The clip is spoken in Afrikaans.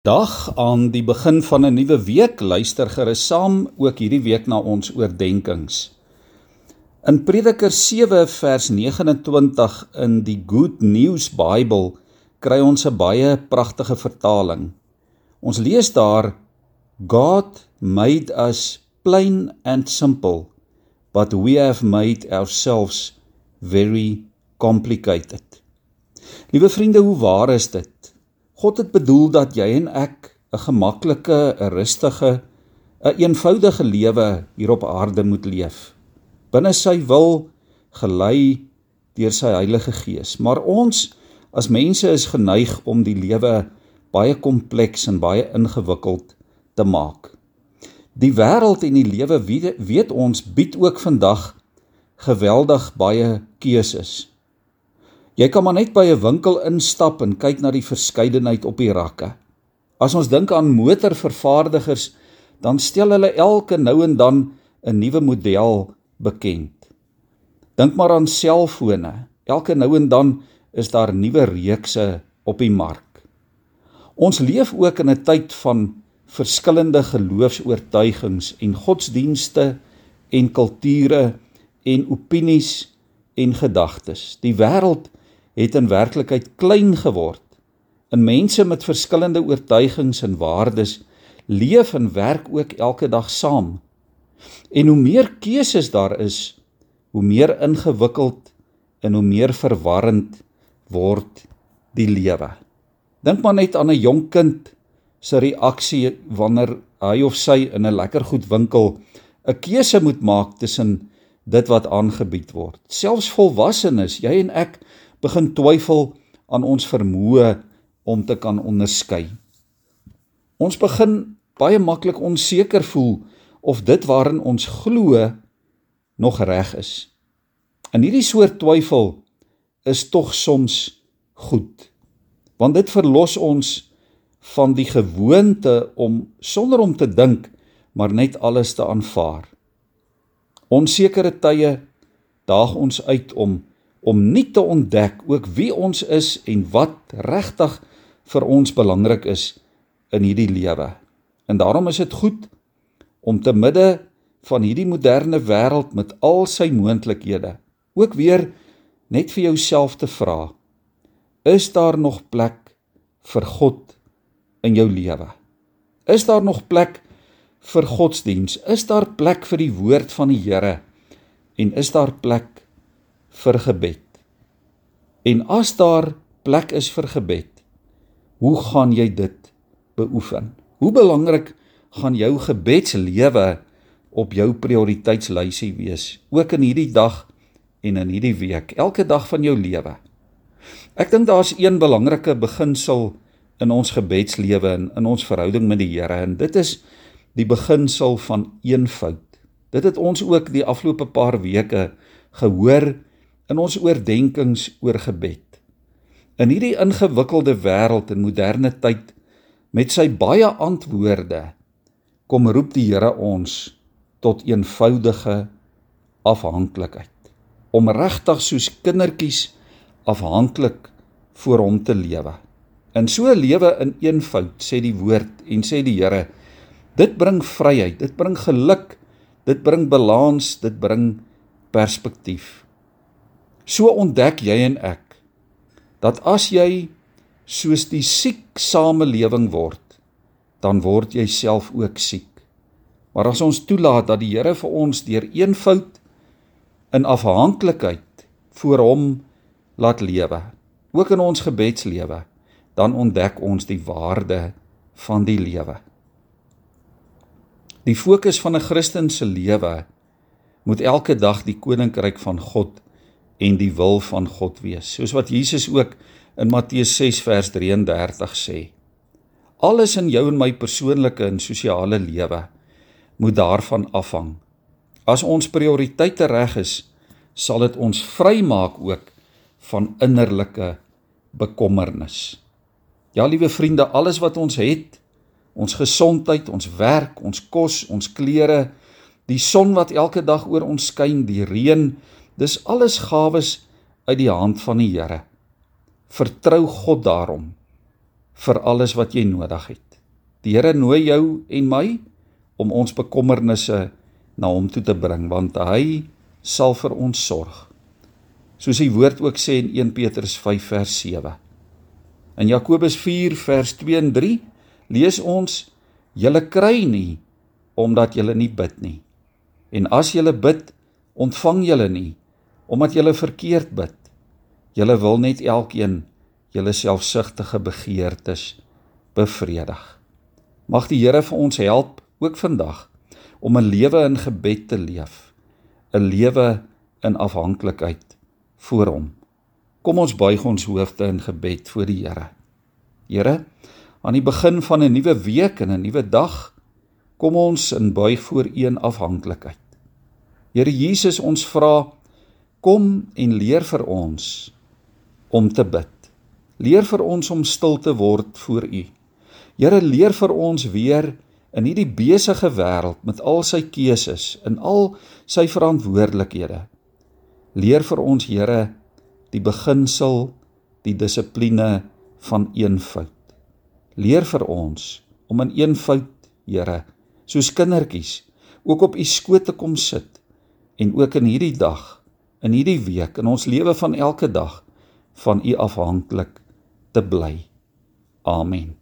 Dag aan die begin van 'n nuwe week luister gerus saam ook hierdie week na ons oordeenkings. In Prediker 7 vers 29 in die Good News Bible kry ons 'n baie pragtige vertaling. Ons lees daar God made us plain and simple but we have made ourselves very complicated. Liewe vriende, hoe waar is dit? God het bedoel dat jy en ek 'n gemaklike, 'n rustige, 'n een eenvoudige lewe hier op aarde moet leef. Binne sy wil gelei deur sy Heilige Gees. Maar ons as mense is geneig om die lewe baie kompleks en baie ingewikkeld te maak. Die wêreld en die lewe weet ons bied ook vandag geweldig baie keuses. Jy kan maar net by 'n winkel instap en kyk na die verskeidenheid op die rakke. As ons dink aan motorvervaardigers, dan stel hulle elke nou en dan 'n nuwe model bekend. Dink maar aan selfone. Elke nou en dan is daar nuwe reekse op die mark. Ons leef ook in 'n tyd van verskillende geloofs-oortuigings en godsdienste en kulture en opinies en gedagtes. Die wêreld het in werklikheid klein geword. En mense met verskillende oortuigings en waardes leef en werk ook elke dag saam. En hoe meer keuses daar is, hoe meer ingewikkeld en hoe meer verwarrend word die lewe. Dink maar net aan 'n jong kind se reaksie wanneer hy of sy in 'n lekker goed winkel 'n keuse moet maak tussen dit wat aangebied word. Selfs volwassenes, jy en ek begin twyfel aan ons vermoë om te kan onderskei. Ons begin baie maklik onseker voel of dit waarin ons glo nog reg is. In hierdie soort twyfel is tog soms goed. Want dit verlos ons van die gewoonte om sonder om te dink maar net alles te aanvaar. Onsekere tye daag ons uit om om nie te ontdek ook wie ons is en wat regtig vir ons belangrik is in hierdie lewe. En daarom is dit goed om te midde van hierdie moderne wêreld met al sy moontlikhede ook weer net vir jouself te vra: Is daar nog plek vir God in jou lewe? Is daar nog plek vir godsdiens? Is daar plek vir die woord van die Here? En is daar plek vir gebed. En as daar plek is vir gebed, hoe gaan jy dit beoefen? Hoe belangrik gaan jou gebedslewe op jou prioriteitslysie wees, ook in hierdie dag en in hierdie week, elke dag van jou lewe? Ek dink daar's een belangrike beginsel in ons gebedslewe en in ons verhouding met die Here en dit is die beginsel van eenvoud. Dit het ons ook die afgelope paar weke gehoor in ons oordeenkings oor gebed. In hierdie ingewikkelde wêreld en moderne tyd met sy baie antwoorde kom roep die Here ons tot eenvoudige afhanklikheid om regtig soos kindertjies afhanklik voor hom te lewe. In so 'n lewe in eenvoud sê die woord en sê die Here dit bring vryheid, dit bring geluk, dit bring balans, dit bring perspektief. So ontdek jy en ek dat as jy soos die siek samelewing word, dan word jy self ook siek. Maar as ons toelaat dat die Here vir ons deur eenvoud in afhanklikheid voor hom laat lewe, ook in ons gebedslewe, dan ontdek ons die waarde van die lewe. Die fokus van 'n Christen se lewe moet elke dag die koninkryk van God en die wil van God wees. Soos wat Jesus ook in Matteus 6 vers 33 sê. Alles in jou en my persoonlike en sosiale lewe moet daarvan afhang. As ons prioriteite reg is, sal dit ons vrymaak ook van innerlike bekommernis. Ja, liewe vriende, alles wat ons het, ons gesondheid, ons werk, ons kos, ons klere, die son wat elke dag oor ons skyn, die reën, Dis alles gawes uit die hand van die Here. Vertrou God daarom vir alles wat jy nodig het. Die Here nooi jou en my om ons bekommernisse na hom toe te bring want hy sal vir ons sorg. Soos die woord ook sê in 1 Petrus 5 vers 7. In Jakobus 4 vers 2 en 3 lees ons: "Julle kry nie omdat julle nie bid nie. En as julle bid, ontvang julle nie omdat julle verkeerd bid. Julle wil net elkeen julle selfsugtige begeertes bevredig." Mag die Here vir ons help ook vandag om 'n lewe in gebed te leef, 'n lewe in afhanklikheid voor hom. Kom ons buig ons hoofde in gebed voor die Here. Here, aan die begin van 'n nuwe week en 'n nuwe dag, kom ons in buig voor in afhanklikheid. Here Jesus, ons vra kom en leer vir ons om te bid. Leer vir ons om stil te word voor U. Here, leer vir ons weer in hierdie besige wêreld met al sy keuses en al sy verantwoordelikhede. Leer vir ons, Here, die beginsel, die dissipline van eenvoud. Leer vir ons om in eenvoud, Here, soos kindertjies, ook op U skoot te kom sit en ook in hierdie dag, in hierdie week, in ons lewe van elke dag van U afhanklik te bly. Amen.